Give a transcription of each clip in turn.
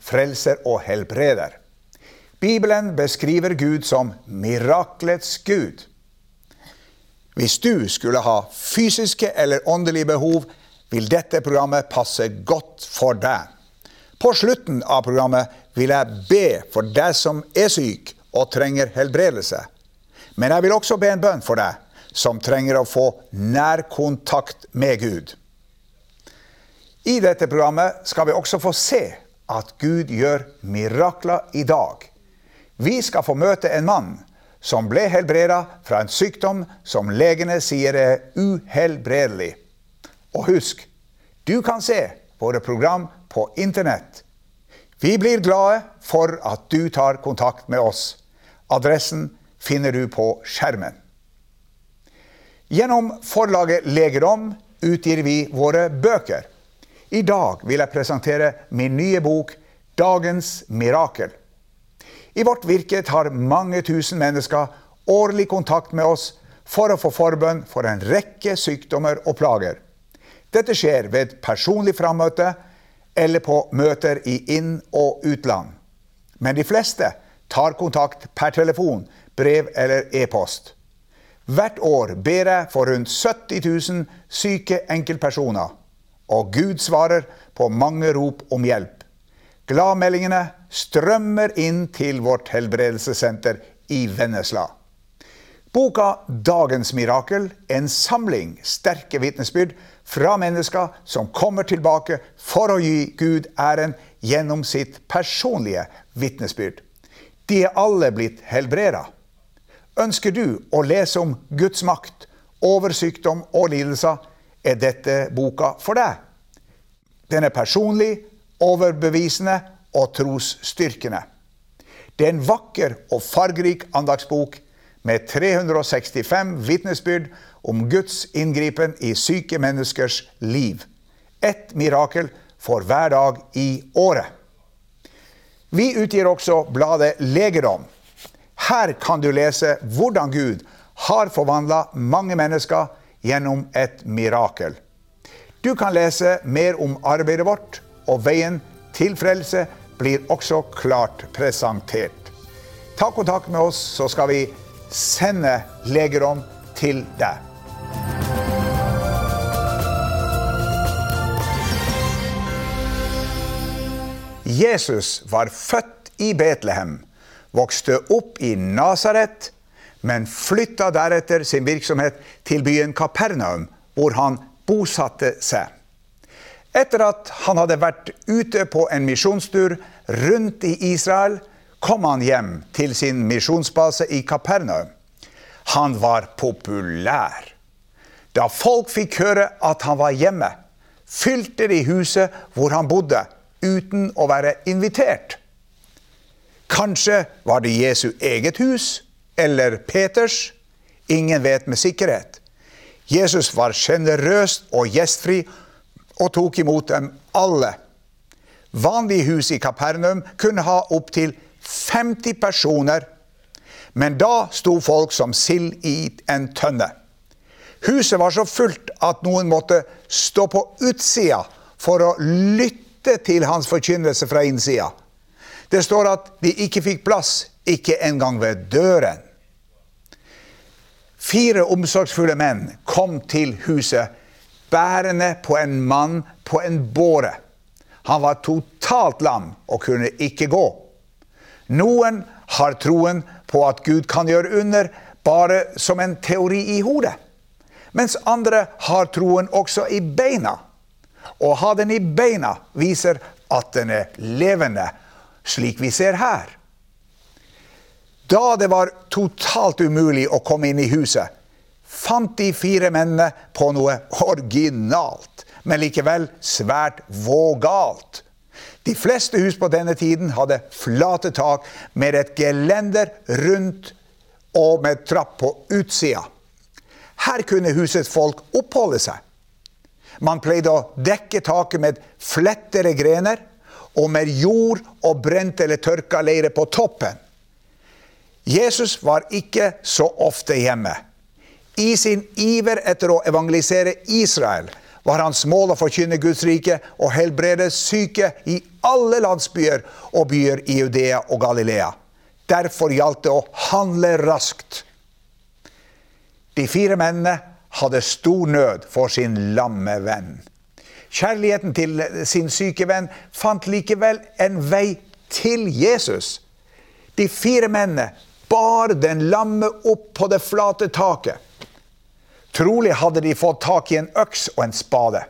frelser og helbreder. Bibelen beskriver Gud som miraklets Gud. Hvis du skulle ha fysiske eller åndelige behov, vil dette programmet passe godt for deg. På slutten av programmet vil jeg be for deg som er syk og trenger helbredelse. Men jeg vil også be en bønn for deg som trenger å få nærkontakt med Gud. I dette programmet skal vi også få se at Gud gjør mirakler i dag. Vi skal få møte en mann som ble helbreda fra en sykdom som legene sier er uhelbredelig. Og husk, du kan se våre program på internett. Vi blir glade for at du tar kontakt med oss. Adressen finner du på skjermen. Gjennom forlaget Legedom utgir vi våre bøker. I dag vil jeg presentere min nye bok 'Dagens mirakel'. I vårt virke tar mange tusen mennesker årlig kontakt med oss for å få forbønn for en rekke sykdommer og plager. Dette skjer ved personlig frammøte eller på møter i inn- og utland. Men de fleste tar kontakt per telefon, brev eller e-post. Hvert år ber jeg for rundt 70 000 syke enkeltpersoner, og Gud svarer på mange rop om hjelp. Gladmeldingene strømmer inn til vårt helbredelsessenter i Vennesla. Boka 'Dagens mirakel' en samling sterke vitnesbyrd fra mennesker som kommer tilbake for å gi Gud æren gjennom sitt personlige vitnesbyrd. De er alle blitt helbreda. Ønsker du å lese om Guds makt over sykdom og lidelser, er dette boka for deg. Den er personlig, overbevisende og trosstyrkende. Det er en vakker og fargerik andagsbok med 365 vitnesbyrd om Guds inngripen i syke menneskers liv. Ett mirakel for hver dag i året. Vi utgir også bladet Legedom her kan du lese hvordan Gud har forvandla mange mennesker gjennom et mirakel. Du kan lese mer om arbeidet vårt, og veien til frelse blir også klart presentert. Ta kontakt med oss, så skal vi sende legerom til deg. Jesus var født i Betlehem vokste opp i Nasaret, men flytta deretter sin virksomhet til byen Kapernaum, hvor han bosatte seg. Etter at han hadde vært ute på en misjonstur rundt i Israel, kom han hjem til sin misjonsbase i Kapernaum. Han var populær. Da folk fikk høre at han var hjemme, fylte de huset hvor han bodde, uten å være invitert. Kanskje var det Jesu eget hus eller Peters. Ingen vet med sikkerhet. Jesus var sjenerøs og gjestfri og tok imot dem alle. Vanlige hus i Kapernaum kunne ha opptil 50 personer, men da sto folk som sild i en tønne. Huset var så fullt at noen måtte stå på utsida for å lytte til hans forkynnelse fra innsida. Det står at de ikke fikk plass, ikke engang ved døren. Fire omsorgsfulle menn kom til huset bærende på en mann på en båre. Han var totalt lam og kunne ikke gå. Noen har troen på at Gud kan gjøre under bare som en teori i hodet. Mens andre har troen også i beina. Å ha den i beina viser at den er levende slik vi ser her. Da det var totalt umulig å komme inn i huset, fant de fire mennene på noe originalt, men likevel svært vågalt. De fleste hus på denne tiden hadde flate tak med et gelender rundt og med trapp på utsida. Her kunne husets folk oppholde seg. Man pleide å dekke taket med flettere grener og med jord og brent eller tørka leire på toppen. Jesus var ikke så ofte hjemme. I sin iver etter å evangelisere Israel var hans mål å forkynne Guds rike og helbrede syke i alle landsbyer og byer i Judea og Galilea. Derfor gjaldt det å handle raskt. De fire mennene hadde stor nød for sin lamme venn. Kjærligheten til sin syke venn fant likevel en vei til Jesus. De fire mennene bar den lamme opp på det flate taket. Trolig hadde de fått tak i en øks og en spade.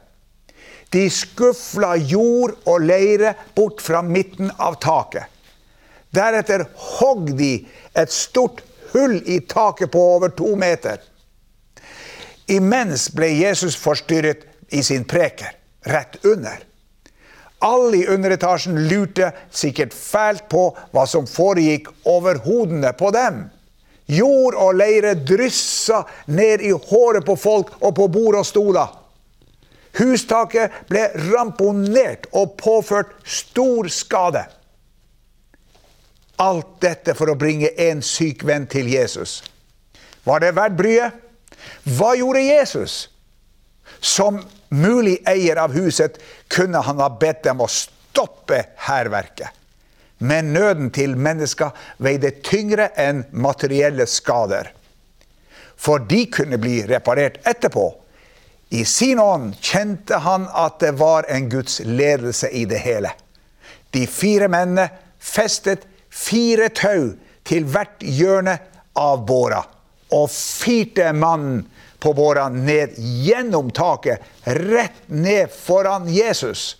De skufla jord og leire bort fra midten av taket. Deretter hogg de et stort hull i taket på over to meter. Imens ble Jesus forstyrret i sin preker, rett under. Alle i underetasjen lurte sikkert fælt på hva som foregikk over hodene på dem. Jord og leire dryssa ned i håret på folk og på bord og stoler. Hustaket ble ramponert og påført stor skade. Alt dette for å bringe en syk venn til Jesus. Var det verdt bryet? Hva gjorde Jesus? Som mulig eier av huset kunne han ha bedt dem å stoppe hærverket. Men nøden til mennesker veide tyngre enn materielle skader. For de kunne bli reparert etterpå. I sin ånd kjente han at det var en Guds ledelse i det hele. De fire mennene festet fire tau til hvert hjørne av båra, og firte mannen på båra ned gjennom taket, rett ned foran Jesus.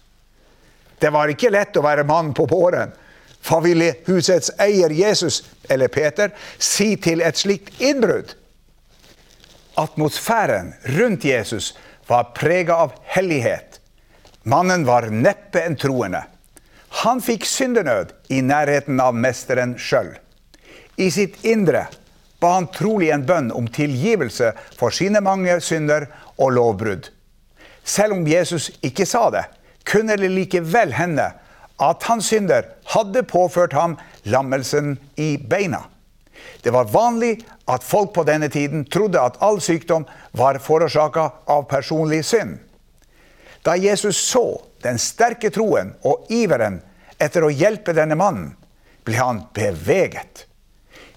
Det var ikke lett å være mann på båren. Hva ville husets eier Jesus, eller Peter, si til et slikt innbrudd? Atmosfæren rundt Jesus var prega av hellighet. Mannen var neppe en troende. Han fikk syndenød i nærheten av mesteren sjøl. I sitt indre ba han trolig en bønn om tilgivelse for sine mange synder og lovbrudd. Selv om Jesus ikke sa det, kunne det likevel hende at hans synder hadde påført ham lammelsen i beina. Det var vanlig at folk på denne tiden trodde at all sykdom var forårsaka av personlig synd. Da Jesus så den sterke troen og iveren etter å hjelpe denne mannen, ble han beveget.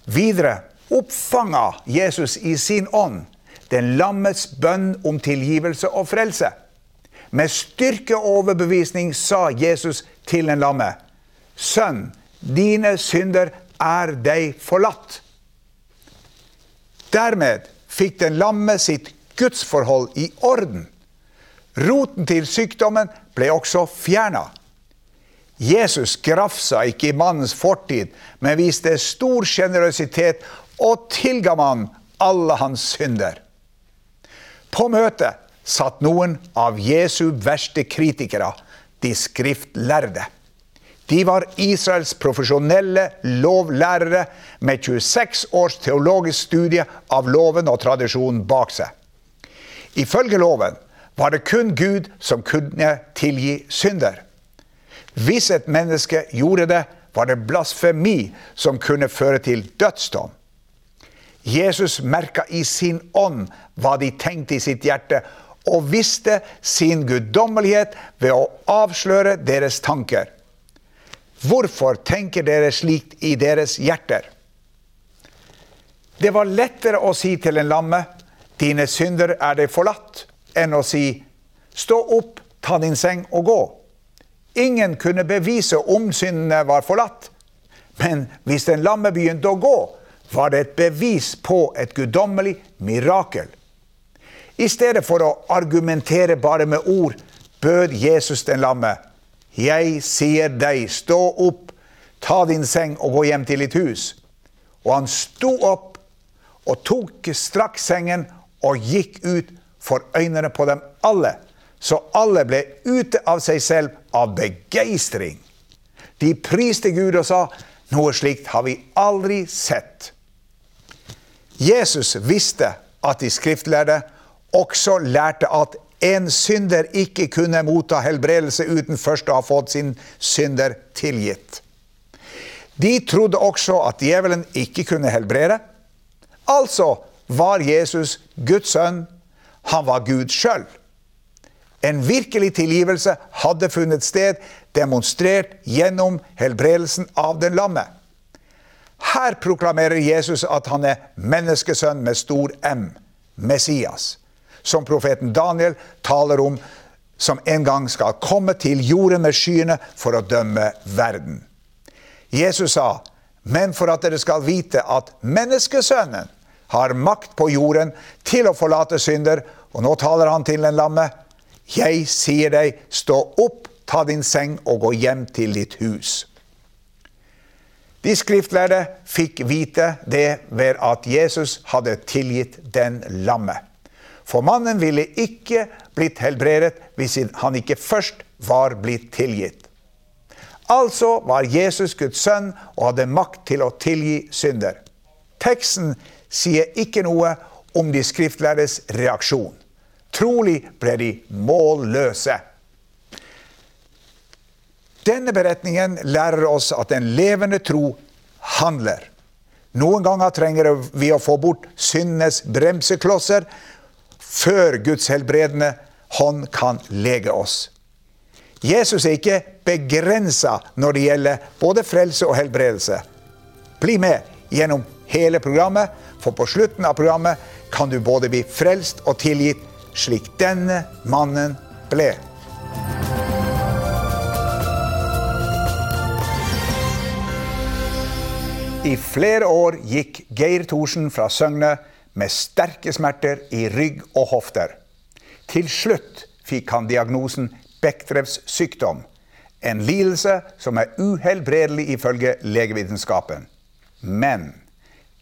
Videre oppfanga Jesus i sin ånd den lammets bønn om tilgivelse og frelse. Med styrke og overbevisning sa Jesus til den lamme, Sønn, dine synder er deg forlatt. Dermed fikk den lamme sitt gudsforhold i orden. Roten til sykdommen ble også fjerna. Jesus grafsa ikke i mannens fortid, men viste stor sjenerøsitet og tilga man alle hans synder. På møtet satt noen av Jesu verste kritikere, de skriftlærde. De var Israels profesjonelle lovlærere med 26 års teologisk studie av loven og tradisjonen bak seg. Ifølge loven var det kun Gud som kunne tilgi synder. Hvis et menneske gjorde det, var det blasfemi som kunne føre til dødsdom. Jesus merka i sin ånd hva de tenkte i sitt hjerte, og visste sin guddommelighet ved å avsløre deres tanker. Hvorfor tenker dere slikt i deres hjerter? Det var lettere å si til en lamme 'Dine synder er deg forlatt', enn å si 'Stå opp, ta din seng og gå'. Ingen kunne bevise om syndene var forlatt. Men hvis den lamme begynte å gå, var det et bevis på et guddommelig mirakel. I stedet for å argumentere bare med ord, bød Jesus den lamme. Jeg sier deg, stå opp, ta din seng og gå hjem til ditt hus. Og han sto opp og tok straks sengen og gikk ut for øynene på dem alle, så alle ble ute av seg selv av begeistring. De priste Gud og sa, noe slikt har vi aldri sett. Jesus visste at de skriftlærde også lærte at en synder ikke kunne motta helbredelse uten først å ha fått sin synder tilgitt. De trodde også at djevelen ikke kunne helbrede. Altså var Jesus Guds sønn. Han var Gud sjøl. En virkelig tilgivelse hadde funnet sted, demonstrert gjennom helbredelsen av den lamme. Her proklamerer Jesus at han er menneskesønn med stor M, Messias, som profeten Daniel taler om, som en gang skal komme til jorden med skyene for å dømme verden. Jesus sa, men for at dere skal vite at menneskesønnen har makt på jorden til å forlate synder, og nå taler han til den lamme, jeg sier deg, stå opp, ta din seng og gå hjem til ditt hus. De skriftlærde fikk vite det ved at Jesus hadde tilgitt den lamme. For mannen ville ikke blitt helbredet hvis han ikke først var blitt tilgitt. Altså var Jesus Guds sønn og hadde makt til å tilgi synder. Teksten sier ikke noe om de skriftlærdes reaksjon. Trolig ble de målløse. Denne beretningen lærer oss at en levende tro handler. Noen ganger trenger vi å få bort syndenes bremseklosser før Guds helbredende hånd kan lege oss. Jesus er ikke begrensa når det gjelder både frelse og helbredelse. Bli med gjennom hele programmet, for på slutten av programmet kan du både bli frelst og tilgitt, slik denne mannen ble. I flere år gikk Geir Thorsen fra Søgne med sterke smerter i rygg og hofter. Til slutt fikk han diagnosen Bechdrevs sykdom, en lidelse som er uhelbredelig ifølge legevitenskapen. Men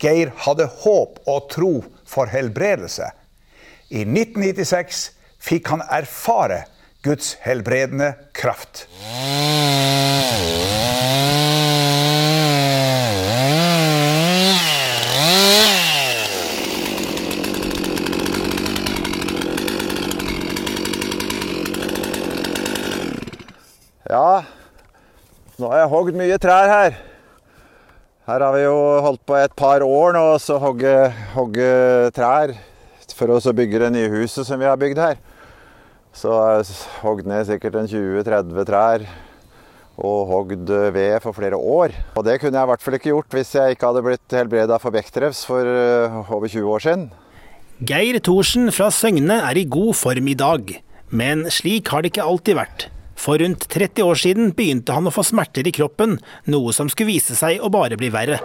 Geir hadde håp og tro for helbredelse. I 1996 fikk han erfare Guds helbredende kraft. Ja, nå har jeg hogd mye trær her. Her har vi jo holdt på et par år nå og hogge, hogge trær for å bygge det nye huset som vi har bygd her. Så jeg har hogd ned sikkert en 20-30 trær og hogd ved for flere år. Og det kunne jeg i hvert fall ikke gjort hvis jeg ikke hadde blitt helbreda for bektrefs for eh, over 20 år siden. Geir Thorsen fra Søgne er i god form i dag, men slik har det ikke alltid vært. For rundt 30 år siden begynte han å få smerter i kroppen, noe som skulle vise seg å bare bli verre.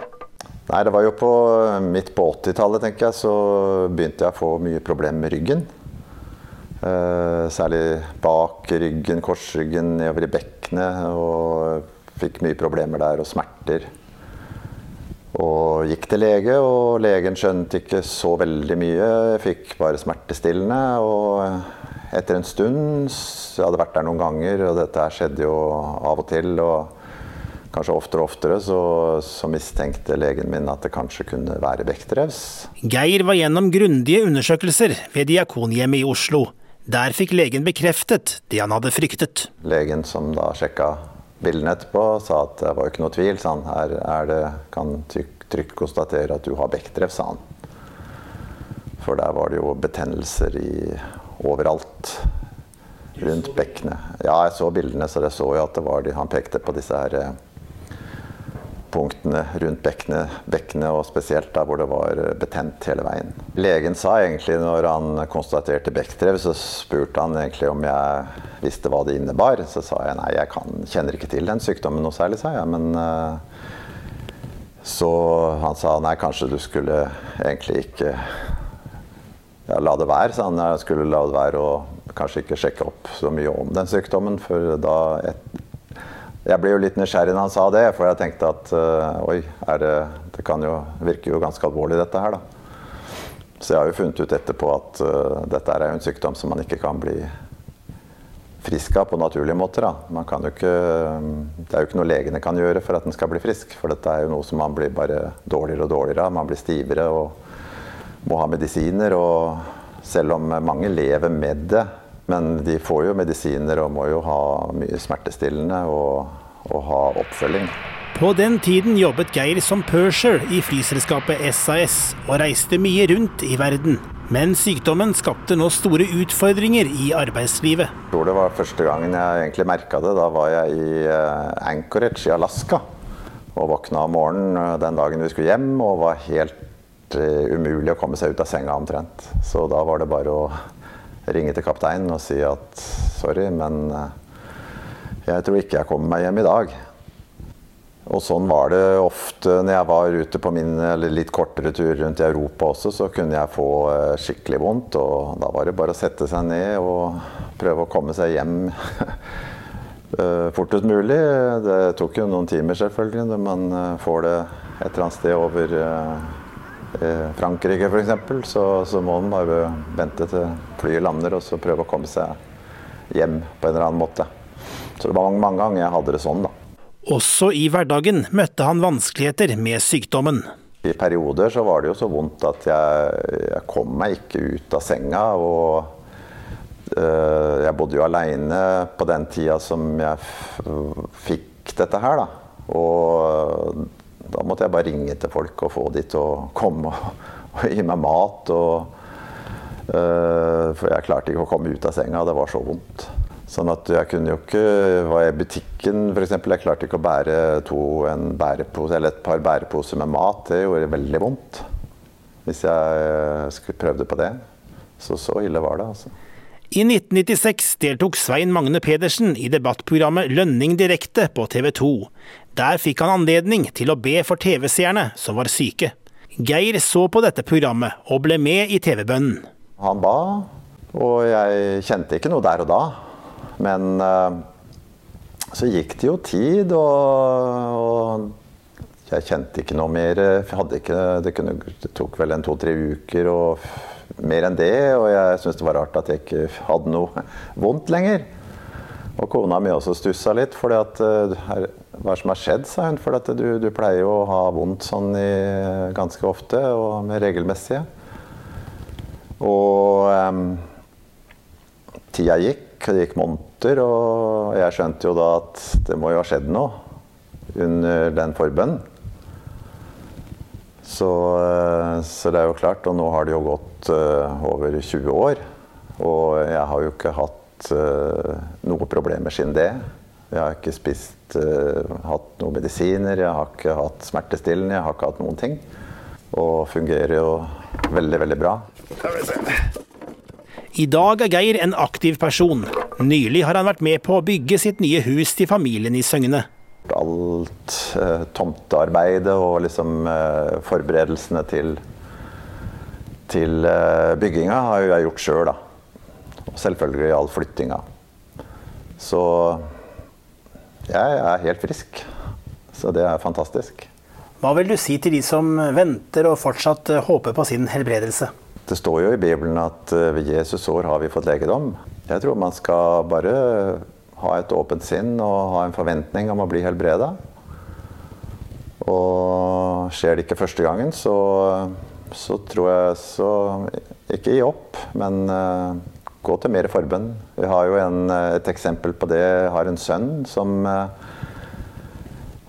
Nei, Det var jo på, midt på 80-tallet tenker jeg, så begynte jeg å få mye problemer med ryggen. Eh, særlig bak ryggen, korsryggen, nedover i bekkenet. Og fikk mye problemer der og smerter. Og gikk til lege, og legen skjønte ikke så veldig mye. Jeg fikk bare smertestillende. og etter en stund Jeg hadde vært der noen ganger, og dette her skjedde jo av og til. og Kanskje oftere og oftere så, så mistenkte legen min at det kanskje kunne være Bechdrevs. Geir var gjennom grundige undersøkelser ved Diakonhjemmet i Oslo. Der fikk legen bekreftet det han hadde fryktet. Legen som da sjekka bildene etterpå, sa at det var ikke noe tvil. Sa han, her er det, kan trygt konstatere at du har Bechdrevs, sa han. For der var det jo betennelser i overalt rundt bekkenet. Ja, jeg så bildene, så jeg så jo at det var de, han pekte på disse her eh, punktene rundt bekkenet, Bekkene, og spesielt der hvor det var eh, betent hele veien. Legen sa egentlig, når han konstaterte bekkdrev, så spurte han egentlig om jeg visste hva det innebar. Så sa jeg nei, jeg kan, kjenner ikke til den sykdommen noe særlig, sa jeg. Men uh, så han sa nei, kanskje du skulle egentlig ikke ja, la det være, sa han. Jeg skulle la det være og kanskje ikke sjekke opp så mye om den sykdommen. For da et, Jeg ble jo litt nysgjerrig når han sa det, for jeg tenkte at uh, oi, det, det kan jo virke jo ganske alvorlig dette her, da. Så jeg har jo funnet ut etterpå at uh, dette er en sykdom som man ikke kan bli frisk av på naturlige måter. Da. Jo ikke, det er jo ikke noe legene kan gjøre for at den skal bli frisk. For dette er jo noe som man blir bare dårligere og dårligere av. Man blir stivere og må ha medisiner. Og selv om mange lever med det, men de får jo medisiner og må jo ha mye smertestillende og, og ha oppfølging. På den tiden jobbet Geir som purser i flyselskapet SAS og reiste mye rundt i verden. Men sykdommen skapte nå store utfordringer i arbeidslivet. Jeg tror det var første gangen jeg egentlig merka det. Da var jeg i eh, Anchorage i Alaska. Og våkna om morgenen eh, den dagen vi skulle hjem og var helt umulig å komme seg ut av senga omtrent. Så da var det bare å ringe til kapteinen og si at sorry, men uh, jeg tror ikke jeg kommer meg hjem i dag. Og sånn var det ofte når jeg var ute på min litt kortere tur rundt i Europa også, så kunne jeg få eh, skikkelig vondt. Og da var det bare å sette seg ned og prøve å komme seg hjem eh, fortest mulig. Det tok jo noen timer, selvfølgelig, når man eh, får det et eller annet sted over Frankrike f.eks., så, så må man bare vente til flyet lander og så prøve å komme seg hjem på en eller annen måte. Så det var mange, mange ganger jeg hadde det sånn, da. Også i hverdagen møtte han vanskeligheter med sykdommen. I perioder så var det jo så vondt at jeg, jeg kom meg ikke ut av senga. Og øh, jeg bodde jo aleine på den tida som jeg fikk dette her, da. Og da måtte jeg bare ringe til folk og få de til å komme og, og gi meg mat. Og, uh, for jeg klarte ikke å komme ut av senga, det var så vondt. Sånn at jeg kunne jo ikke Var jeg i butikken f.eks. Jeg klarte ikke å bære to, en bærepose, et par bæreposer med mat. Det gjorde veldig vondt. Hvis jeg eh, prøvde på det. Så så ille var det, altså. I 1996 deltok Svein Magne Pedersen i debattprogrammet Lønning direkte på TV 2. Der fikk han anledning til å be for TV-seerne som var syke. Geir så på dette programmet og ble med i TV-bønnen. Han ba, og jeg kjente ikke noe der og da. Men uh, så gikk det jo tid, og, og jeg kjente ikke noe mer. Ikke, det, kunne, det, tok vel en to-tre uker og mer enn det. Og jeg syntes det var rart at jeg ikke hadde noe vondt lenger. Og kona mi også stussa litt. For uh, hva som har skjedd, sa hun. For du, du, pleier jo å ha vondt sånn i, ganske ofte, og med regelmessige. Og um, tida gikk det gikk måneder, og jeg skjønte jo da at det må jo ha skjedd noe under den forbønnen. Så, eh, så, det er jo klart, og nå har det jo gått uh, over 20 år. Og jeg har jo ikke hatt uh, noe problemer siden det. Jeg har ikke spist, uh, hatt noen medisiner, jeg har ikke hatt smertestillende, jeg har ikke hatt noen ting. Og fungerer jo veldig, veldig bra. I dag er Geir en aktiv person. Nylig har han vært med på å bygge sitt nye hus til familien i Søgne. Alt eh, tomtearbeidet og liksom eh, forberedelsene til, til eh, bygginga har jeg gjort sjøl, da. Selvfølgelig all flyttinga. Så jeg er helt frisk. Så det er fantastisk. Hva vil du si til de som venter og fortsatt eh, håper på sin helbredelse? Det står jo i Bibelen at eh, ved Jesus år har vi fått legedom. Jeg tror man skal bare ha et åpent sinn og ha en forventning om å bli helbreda. Og skjer det ikke første gangen, så, så tror jeg så Ikke gi opp, men uh, gå til mer forbønn. Vi har jo en, et eksempel på det. Jeg har en sønn som uh,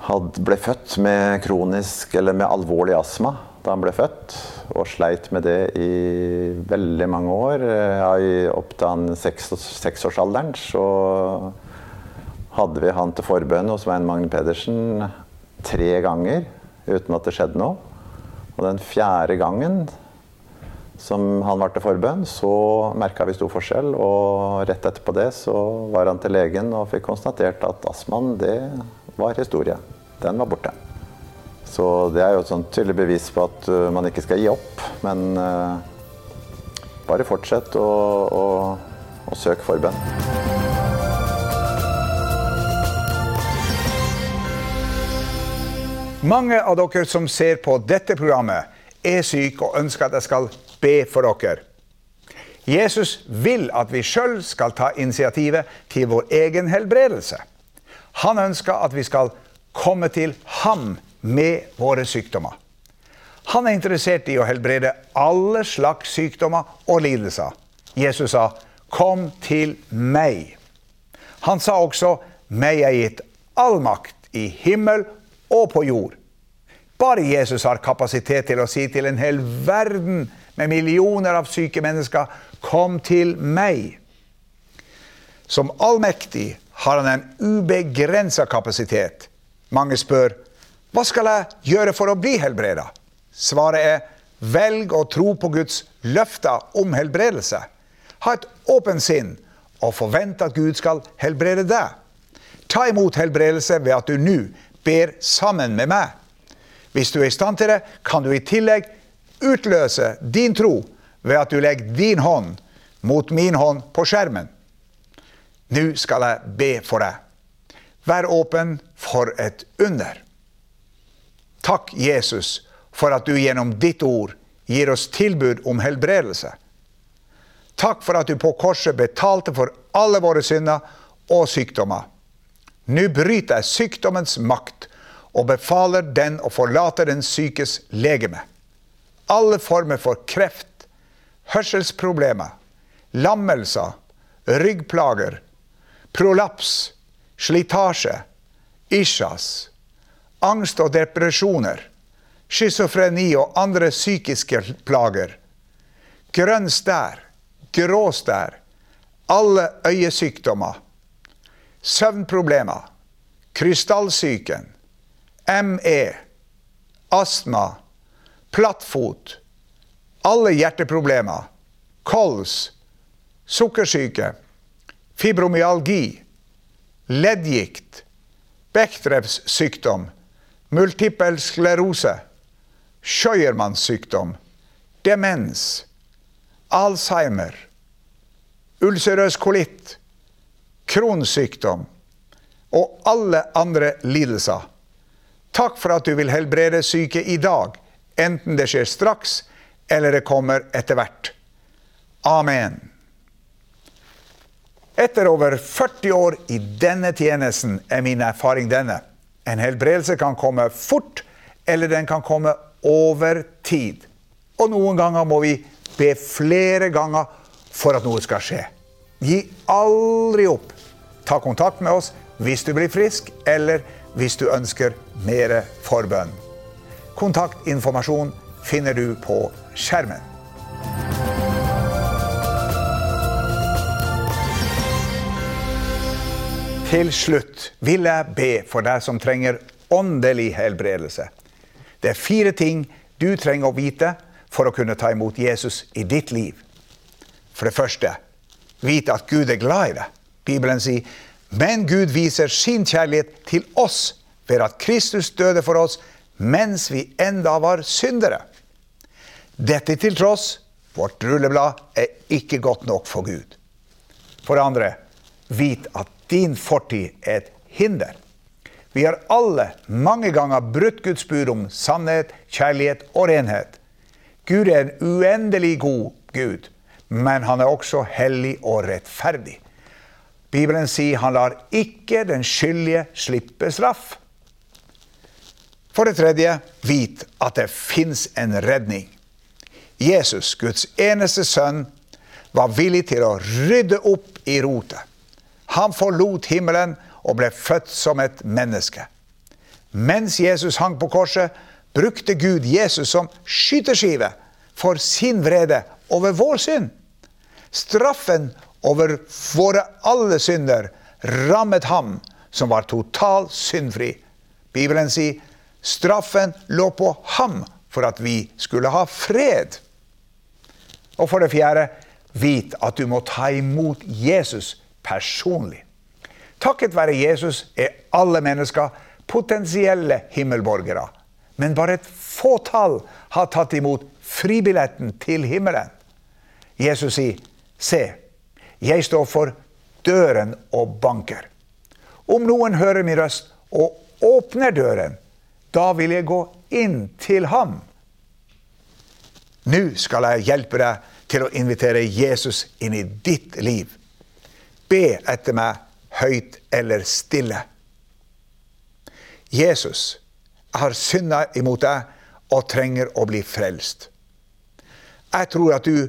had, ble født med kronisk eller med alvorlig astma da han ble født, og sleit med det i veldig mange år. Opp til han seks, seksårsalderen så hadde vi han til forbønn hos Svein Magne Pedersen tre ganger uten at det skjedde noe. Og den fjerde gangen som han var til forbønn, så merka vi stor forskjell. Og rett etterpå det så var han til legen og fikk konstatert at astmaen, det var historie. Den var borte. Så det er jo et sånt tydelig bevis på at uh, man ikke skal gi opp. Men uh, bare fortsett å, å, å søke forbønn. Mange av dere som ser på dette programmet, er syk og ønsker at jeg skal be for dere. Jesus vil at vi sjøl skal ta initiativet til vår egen helbredelse. Han ønsker at vi skal komme til ham med våre sykdommer. Han er interessert i å helbrede alle slags sykdommer og lidelser. Jesus sa, 'Kom til meg'. Han sa også, 'Meg er gitt all makt i himmel og på jord'. Bare Jesus har kapasitet til å si til en hel verden med millioner av syke mennesker, 'Kom til meg'. Som allmektig har han en ubegrensa kapasitet. Mange spør, 'Hva skal jeg gjøre for å bli helbreda?' Svaret er, 'Velg å tro på Guds løfter om helbredelse'. Ha et åpent sinn og forvent at Gud skal helbrede deg. Ta imot helbredelse ved at du nå ber sammen med meg. Hvis du er i stand til det, kan du i tillegg utløse din tro ved at du legger din hånd mot min hånd på skjermen. Nå skal jeg be for deg. Vær åpen for et under. Takk, Jesus, for at du gjennom ditt ord gir oss tilbud om helbredelse. Takk for at du på korset betalte for alle våre synder og sykdommer. Nå bryter jeg sykdommens makt og befaler den å forlate den sykes legeme. Alle former for kreft, hørselsproblemer, lammelser, ryggplager, prolaps, slitasje, isjas, angst og depresjoner, schizofreni og andre psykiske plager, grønn stær, grå stær, alle øyesykdommer, søvnproblemer, krystallsyken, ME, astma, plattfot, alle hjerteproblemer, kols, sukkersyke, fibromyalgi, leddgikt, Bechdrevs sykdom, multipel sklerose, Scheuermanns sykdom, demens, Alzheimer, ulcerøs kolitt, kronsykdom sykdom og alle andre lidelser. Takk for at du vil helbrede syke i dag, enten det skjer straks eller det kommer etter hvert. Amen. Etter over 40 år i denne tjenesten er min erfaring denne. En helbredelse kan komme fort, eller den kan komme over tid. Og noen ganger må vi be flere ganger for at noe skal skje. Gi aldri opp. Ta kontakt med oss hvis du blir frisk, eller hvis du ønsker mer forbønn. Kontaktinformasjon finner du på skjermen. Til slutt vil jeg be for deg som trenger åndelig helbredelse. Det er fire ting du trenger å vite for å kunne ta imot Jesus i ditt liv. For det første, vite at Gud er glad i deg. Bibelen sier, men Gud viser sin kjærlighet til oss ved at Kristus døde for oss mens vi enda var syndere. Dette til tross, vårt rulleblad er ikke godt nok for Gud. For det andre, vit at din fortid er et hinder. Vi har alle mange ganger brutt Guds bud om sannhet, kjærlighet og renhet. Gud er en uendelig god Gud, men han er også hellig og rettferdig. Bibelen sier han lar ikke den skyldige slippe straff. For det tredje, vit at det fins en redning. Jesus, Guds eneste sønn, var villig til å rydde opp i rotet. Han forlot himmelen og ble født som et menneske. Mens Jesus hang på korset, brukte Gud Jesus som skyteskive for sin vrede over vår synd. Straffen over våre alle synder rammet ham som var totalt syndfri. Bibelen sier straffen lå på ham for at vi skulle ha fred. Og for det fjerde, vit at du må ta imot Jesus personlig. Takket være Jesus er alle mennesker potensielle himmelborgere. Men bare et fåtall har tatt imot fribilletten til himmelen. Jesus sier, 'Se, jeg står for døren og banker.' Om noen hører min røst og åpner døren, da vil jeg gå inn til ham. Nå skal jeg hjelpe deg til å invitere Jesus inn i ditt liv. Be etter meg høyt eller stille. Jesus, jeg har synda imot deg og trenger å bli frelst. Jeg tror at du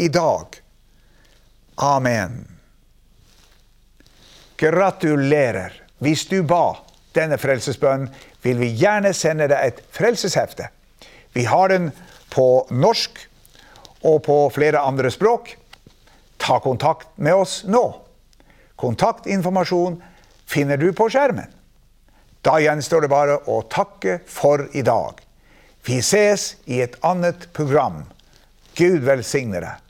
i dag. Amen. Gratulerer. Hvis du ba denne frelsesbønnen, vil vi gjerne sende deg et frelseshefte. Vi har den på norsk og på flere andre språk. Ta kontakt med oss nå. Kontaktinformasjon finner du på skjermen. Da gjenstår det bare å takke for i dag. Vi ses i et annet program. Gud velsigne deg.